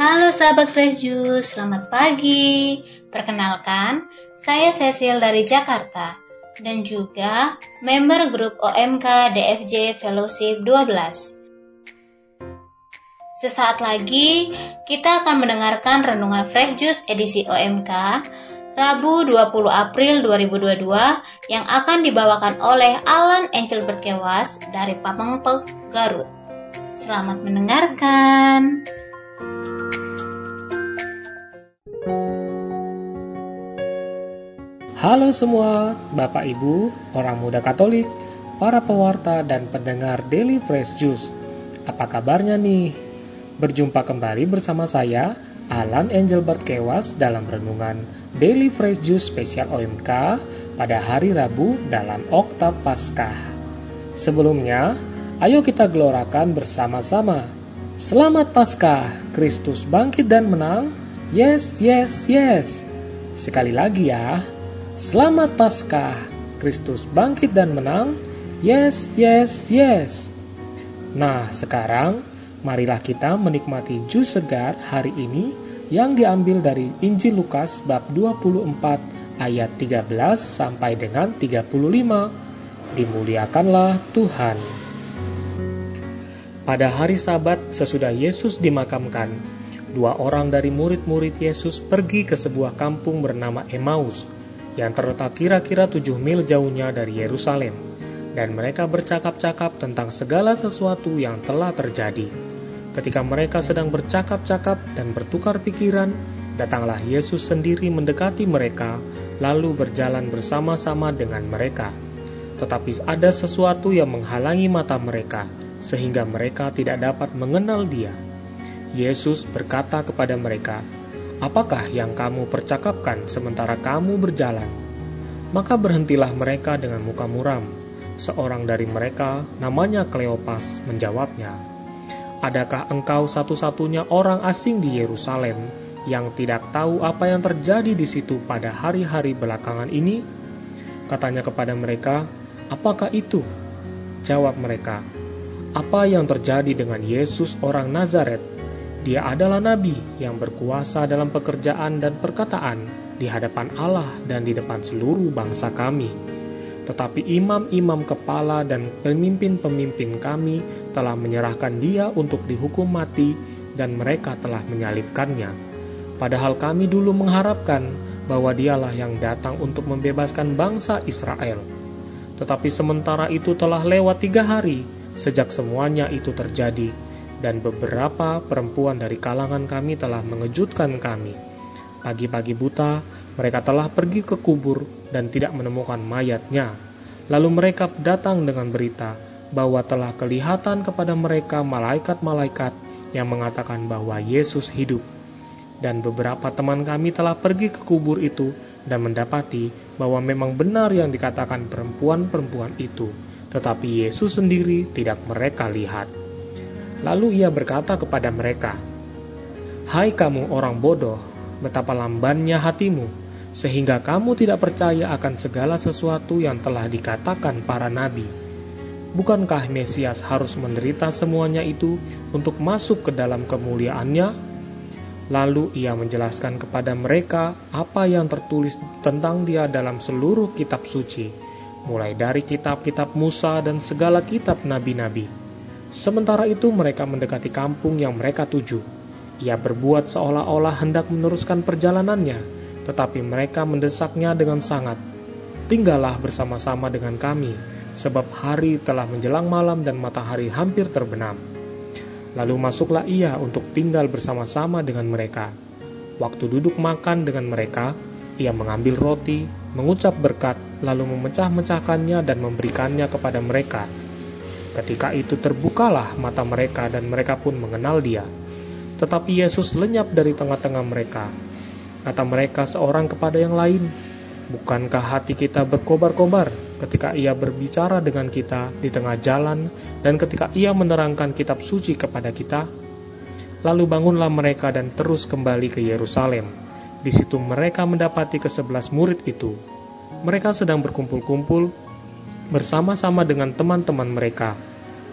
Halo sahabat Fresh Juice, selamat pagi. Perkenalkan, saya Cecil dari Jakarta dan juga member grup OMK DFJ Fellowship 12. Sesaat lagi kita akan mendengarkan renungan Fresh Juice edisi OMK Rabu 20 April 2022 yang akan dibawakan oleh Alan Angel Berkewas dari Pamengpek, Garut. Selamat mendengarkan. Halo semua, Bapak Ibu, orang muda Katolik, para pewarta dan pendengar Daily Fresh Juice. Apa kabarnya nih? Berjumpa kembali bersama saya, Alan Engelbert Kewas dalam renungan Daily Fresh Juice Spesial OMK pada hari Rabu dalam Oktav Paskah. Sebelumnya, ayo kita gelorakan bersama-sama. Selamat Paskah, Kristus bangkit dan menang. Yes, yes, yes. Sekali lagi ya. Selamat Paskah, Kristus bangkit dan menang. Yes, yes, yes. Nah, sekarang marilah kita menikmati jus segar hari ini yang diambil dari Injil Lukas bab 24 ayat 13 sampai dengan 35. Dimuliakanlah Tuhan. Pada hari Sabat sesudah Yesus dimakamkan, dua orang dari murid-murid Yesus pergi ke sebuah kampung bernama Emmaus yang terletak kira-kira tujuh mil jauhnya dari Yerusalem, dan mereka bercakap-cakap tentang segala sesuatu yang telah terjadi. Ketika mereka sedang bercakap-cakap dan bertukar pikiran, datanglah Yesus sendiri mendekati mereka, lalu berjalan bersama-sama dengan mereka. Tetapi ada sesuatu yang menghalangi mata mereka, sehingga mereka tidak dapat mengenal Dia. Yesus berkata kepada mereka, Apakah yang kamu percakapkan sementara kamu berjalan? Maka berhentilah mereka dengan muka muram. Seorang dari mereka, namanya Kleopas, menjawabnya, Adakah engkau satu-satunya orang asing di Yerusalem yang tidak tahu apa yang terjadi di situ pada hari-hari belakangan ini? Katanya kepada mereka, Apakah itu? Jawab mereka, Apa yang terjadi dengan Yesus orang Nazaret dia adalah nabi yang berkuasa dalam pekerjaan dan perkataan di hadapan Allah dan di depan seluruh bangsa kami. Tetapi imam-imam kepala dan pemimpin-pemimpin kami telah menyerahkan dia untuk dihukum mati dan mereka telah menyalibkannya. Padahal kami dulu mengharapkan bahwa dialah yang datang untuk membebaskan bangsa Israel. Tetapi sementara itu telah lewat tiga hari sejak semuanya itu terjadi, dan beberapa perempuan dari kalangan kami telah mengejutkan kami. Pagi-pagi buta, mereka telah pergi ke kubur dan tidak menemukan mayatnya. Lalu mereka datang dengan berita bahwa telah kelihatan kepada mereka malaikat-malaikat yang mengatakan bahwa Yesus hidup. Dan beberapa teman kami telah pergi ke kubur itu dan mendapati bahwa memang benar yang dikatakan perempuan-perempuan itu, tetapi Yesus sendiri tidak mereka lihat. Lalu ia berkata kepada mereka, "Hai kamu orang bodoh, betapa lambannya hatimu, sehingga kamu tidak percaya akan segala sesuatu yang telah dikatakan para nabi. Bukankah Mesias harus menderita semuanya itu untuk masuk ke dalam kemuliaannya?" Lalu ia menjelaskan kepada mereka apa yang tertulis tentang dia dalam seluruh kitab suci, mulai dari kitab-kitab Musa dan segala kitab nabi-nabi. Sementara itu mereka mendekati kampung yang mereka tuju. Ia berbuat seolah-olah hendak meneruskan perjalanannya, tetapi mereka mendesaknya dengan sangat. Tinggallah bersama-sama dengan kami, sebab hari telah menjelang malam dan matahari hampir terbenam. Lalu masuklah ia untuk tinggal bersama-sama dengan mereka. Waktu duduk makan dengan mereka, ia mengambil roti, mengucap berkat, lalu memecah-mecahkannya dan memberikannya kepada mereka Ketika itu terbukalah mata mereka dan mereka pun mengenal dia. Tetapi Yesus lenyap dari tengah-tengah mereka. Kata mereka seorang kepada yang lain, Bukankah hati kita berkobar-kobar ketika ia berbicara dengan kita di tengah jalan dan ketika ia menerangkan kitab suci kepada kita? Lalu bangunlah mereka dan terus kembali ke Yerusalem. Di situ mereka mendapati kesebelas murid itu. Mereka sedang berkumpul-kumpul bersama-sama dengan teman-teman mereka.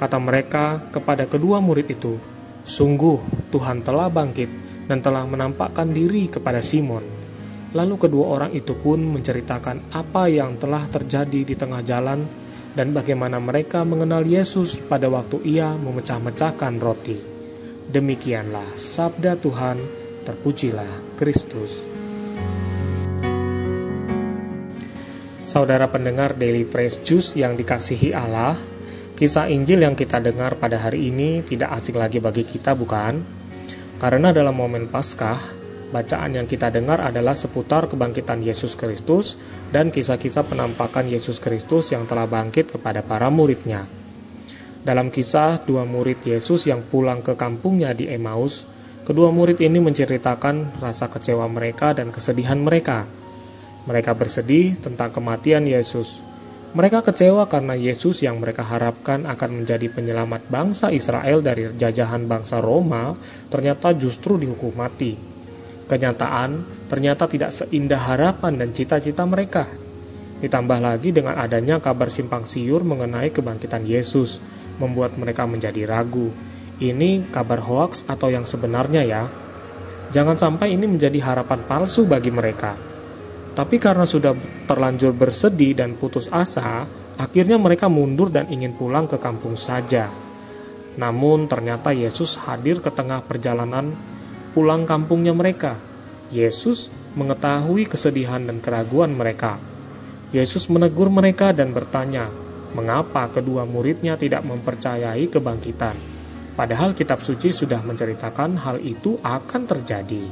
Kata mereka kepada kedua murid itu, "Sungguh Tuhan telah bangkit dan telah menampakkan diri kepada Simon. Lalu kedua orang itu pun menceritakan apa yang telah terjadi di tengah jalan dan bagaimana mereka mengenal Yesus pada waktu ia memecah-mecahkan roti. Demikianlah sabda Tuhan, terpujilah Kristus. Saudara pendengar Daily Praise Juice yang dikasihi Allah, kisah Injil yang kita dengar pada hari ini tidak asing lagi bagi kita bukan? Karena dalam momen Paskah, bacaan yang kita dengar adalah seputar kebangkitan Yesus Kristus dan kisah-kisah penampakan Yesus Kristus yang telah bangkit kepada para muridnya. Dalam kisah dua murid Yesus yang pulang ke kampungnya di Emmaus, kedua murid ini menceritakan rasa kecewa mereka dan kesedihan mereka mereka bersedih tentang kematian Yesus. Mereka kecewa karena Yesus yang mereka harapkan akan menjadi penyelamat bangsa Israel dari jajahan bangsa Roma ternyata justru dihukum mati. Kenyataan ternyata tidak seindah harapan dan cita-cita mereka. Ditambah lagi dengan adanya kabar simpang siur mengenai kebangkitan Yesus, membuat mereka menjadi ragu. Ini kabar hoaks atau yang sebenarnya ya? Jangan sampai ini menjadi harapan palsu bagi mereka. Tapi karena sudah terlanjur bersedih dan putus asa, akhirnya mereka mundur dan ingin pulang ke kampung saja. Namun ternyata Yesus hadir ke tengah perjalanan pulang kampungnya mereka. Yesus mengetahui kesedihan dan keraguan mereka. Yesus menegur mereka dan bertanya, mengapa kedua muridnya tidak mempercayai kebangkitan. Padahal kitab suci sudah menceritakan hal itu akan terjadi.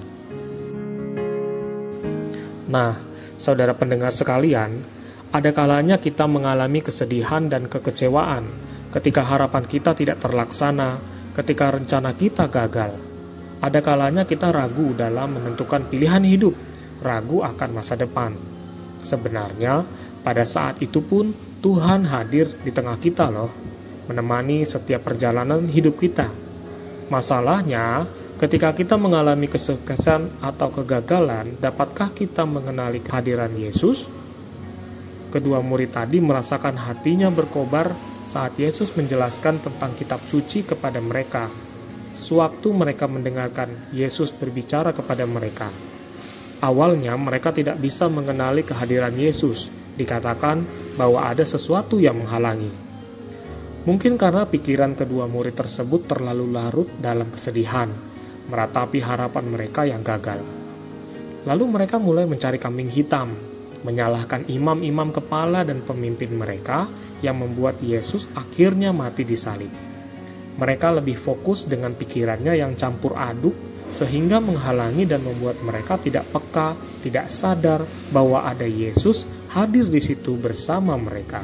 Nah, Saudara pendengar sekalian, ada kalanya kita mengalami kesedihan dan kekecewaan ketika harapan kita tidak terlaksana, ketika rencana kita gagal. Ada kalanya kita ragu dalam menentukan pilihan hidup, ragu akan masa depan. Sebenarnya, pada saat itu pun Tuhan hadir di tengah kita loh, menemani setiap perjalanan hidup kita. Masalahnya, Ketika kita mengalami kesuksesan atau kegagalan, dapatkah kita mengenali kehadiran Yesus? Kedua murid tadi merasakan hatinya berkobar saat Yesus menjelaskan tentang kitab suci kepada mereka. Sewaktu mereka mendengarkan Yesus berbicara kepada mereka, awalnya mereka tidak bisa mengenali kehadiran Yesus. Dikatakan bahwa ada sesuatu yang menghalangi. Mungkin karena pikiran kedua murid tersebut terlalu larut dalam kesedihan meratapi harapan mereka yang gagal. Lalu mereka mulai mencari kambing hitam, menyalahkan imam-imam kepala dan pemimpin mereka yang membuat Yesus akhirnya mati di salib. Mereka lebih fokus dengan pikirannya yang campur aduk sehingga menghalangi dan membuat mereka tidak peka, tidak sadar bahwa ada Yesus hadir di situ bersama mereka.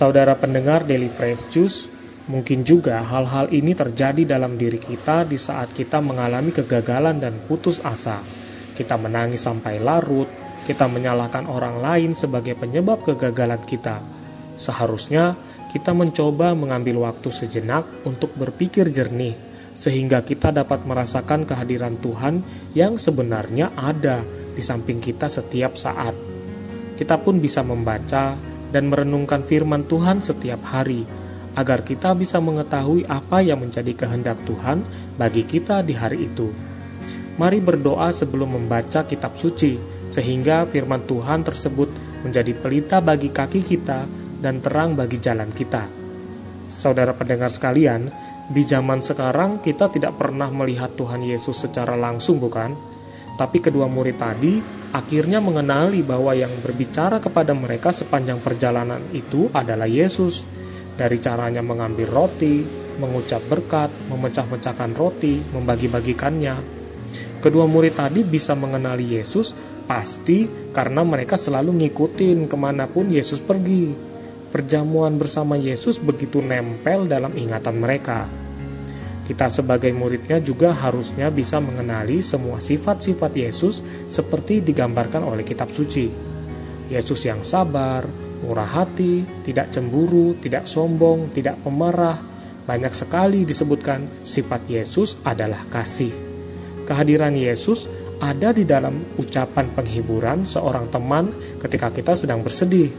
Saudara pendengar Daily Fresh Juice, Mungkin juga hal-hal ini terjadi dalam diri kita di saat kita mengalami kegagalan dan putus asa. Kita menangis sampai larut, kita menyalahkan orang lain sebagai penyebab kegagalan kita. Seharusnya kita mencoba mengambil waktu sejenak untuk berpikir jernih, sehingga kita dapat merasakan kehadiran Tuhan yang sebenarnya ada di samping kita setiap saat. Kita pun bisa membaca dan merenungkan firman Tuhan setiap hari agar kita bisa mengetahui apa yang menjadi kehendak Tuhan bagi kita di hari itu. Mari berdoa sebelum membaca kitab suci, sehingga firman Tuhan tersebut menjadi pelita bagi kaki kita dan terang bagi jalan kita. Saudara pendengar sekalian, di zaman sekarang kita tidak pernah melihat Tuhan Yesus secara langsung, bukan? Tapi kedua murid tadi akhirnya mengenali bahwa yang berbicara kepada mereka sepanjang perjalanan itu adalah Yesus dari caranya mengambil roti, mengucap berkat, memecah-mecahkan roti, membagi-bagikannya. Kedua murid tadi bisa mengenali Yesus pasti karena mereka selalu ngikutin ke mana pun Yesus pergi. Perjamuan bersama Yesus begitu nempel dalam ingatan mereka. Kita sebagai muridnya juga harusnya bisa mengenali semua sifat-sifat Yesus seperti digambarkan oleh kitab suci. Yesus yang sabar, murah hati, tidak cemburu, tidak sombong, tidak pemarah. Banyak sekali disebutkan sifat Yesus adalah kasih. Kehadiran Yesus ada di dalam ucapan penghiburan seorang teman ketika kita sedang bersedih.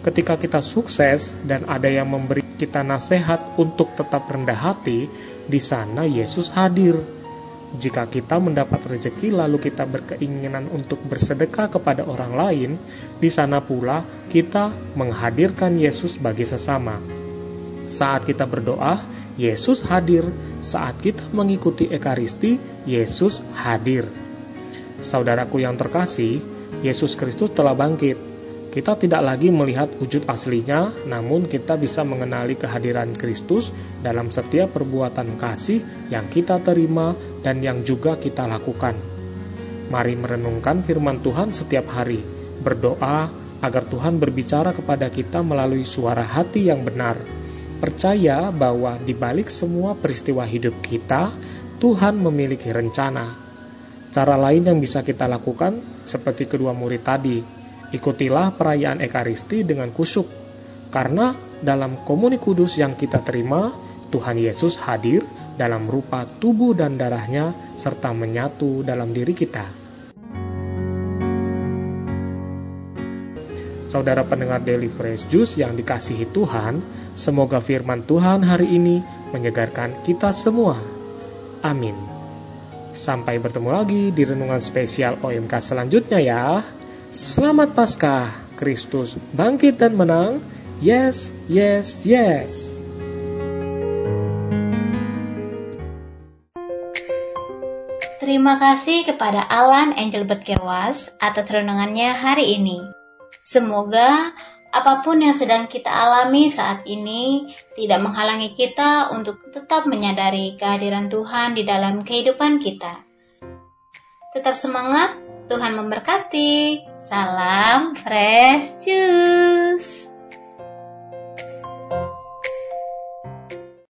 Ketika kita sukses dan ada yang memberi kita nasihat untuk tetap rendah hati, di sana Yesus hadir. Jika kita mendapat rezeki lalu kita berkeinginan untuk bersedekah kepada orang lain, di sana pula kita menghadirkan Yesus bagi sesama. Saat kita berdoa, Yesus hadir. Saat kita mengikuti Ekaristi, Yesus hadir. Saudaraku yang terkasih, Yesus Kristus telah bangkit kita tidak lagi melihat wujud aslinya, namun kita bisa mengenali kehadiran Kristus dalam setiap perbuatan kasih yang kita terima dan yang juga kita lakukan. Mari merenungkan firman Tuhan setiap hari, berdoa agar Tuhan berbicara kepada kita melalui suara hati yang benar. Percaya bahwa di balik semua peristiwa hidup kita, Tuhan memiliki rencana. Cara lain yang bisa kita lakukan, seperti kedua murid tadi, Ikutilah perayaan Ekaristi dengan kusyuk, karena dalam komuni kudus yang kita terima, Tuhan Yesus hadir dalam rupa tubuh dan darahnya serta menyatu dalam diri kita. Saudara pendengar Daily Fresh Juice yang dikasihi Tuhan, semoga firman Tuhan hari ini menyegarkan kita semua. Amin. Sampai bertemu lagi di renungan spesial OMK selanjutnya ya. Selamat Paskah, Kristus bangkit dan menang. Yes, yes, yes. Terima kasih kepada Alan Angel Berkewas atas renungannya hari ini. Semoga apa pun yang sedang kita alami saat ini tidak menghalangi kita untuk tetap menyadari kehadiran Tuhan di dalam kehidupan kita. Tetap semangat Tuhan memberkati. Salam fresh juice.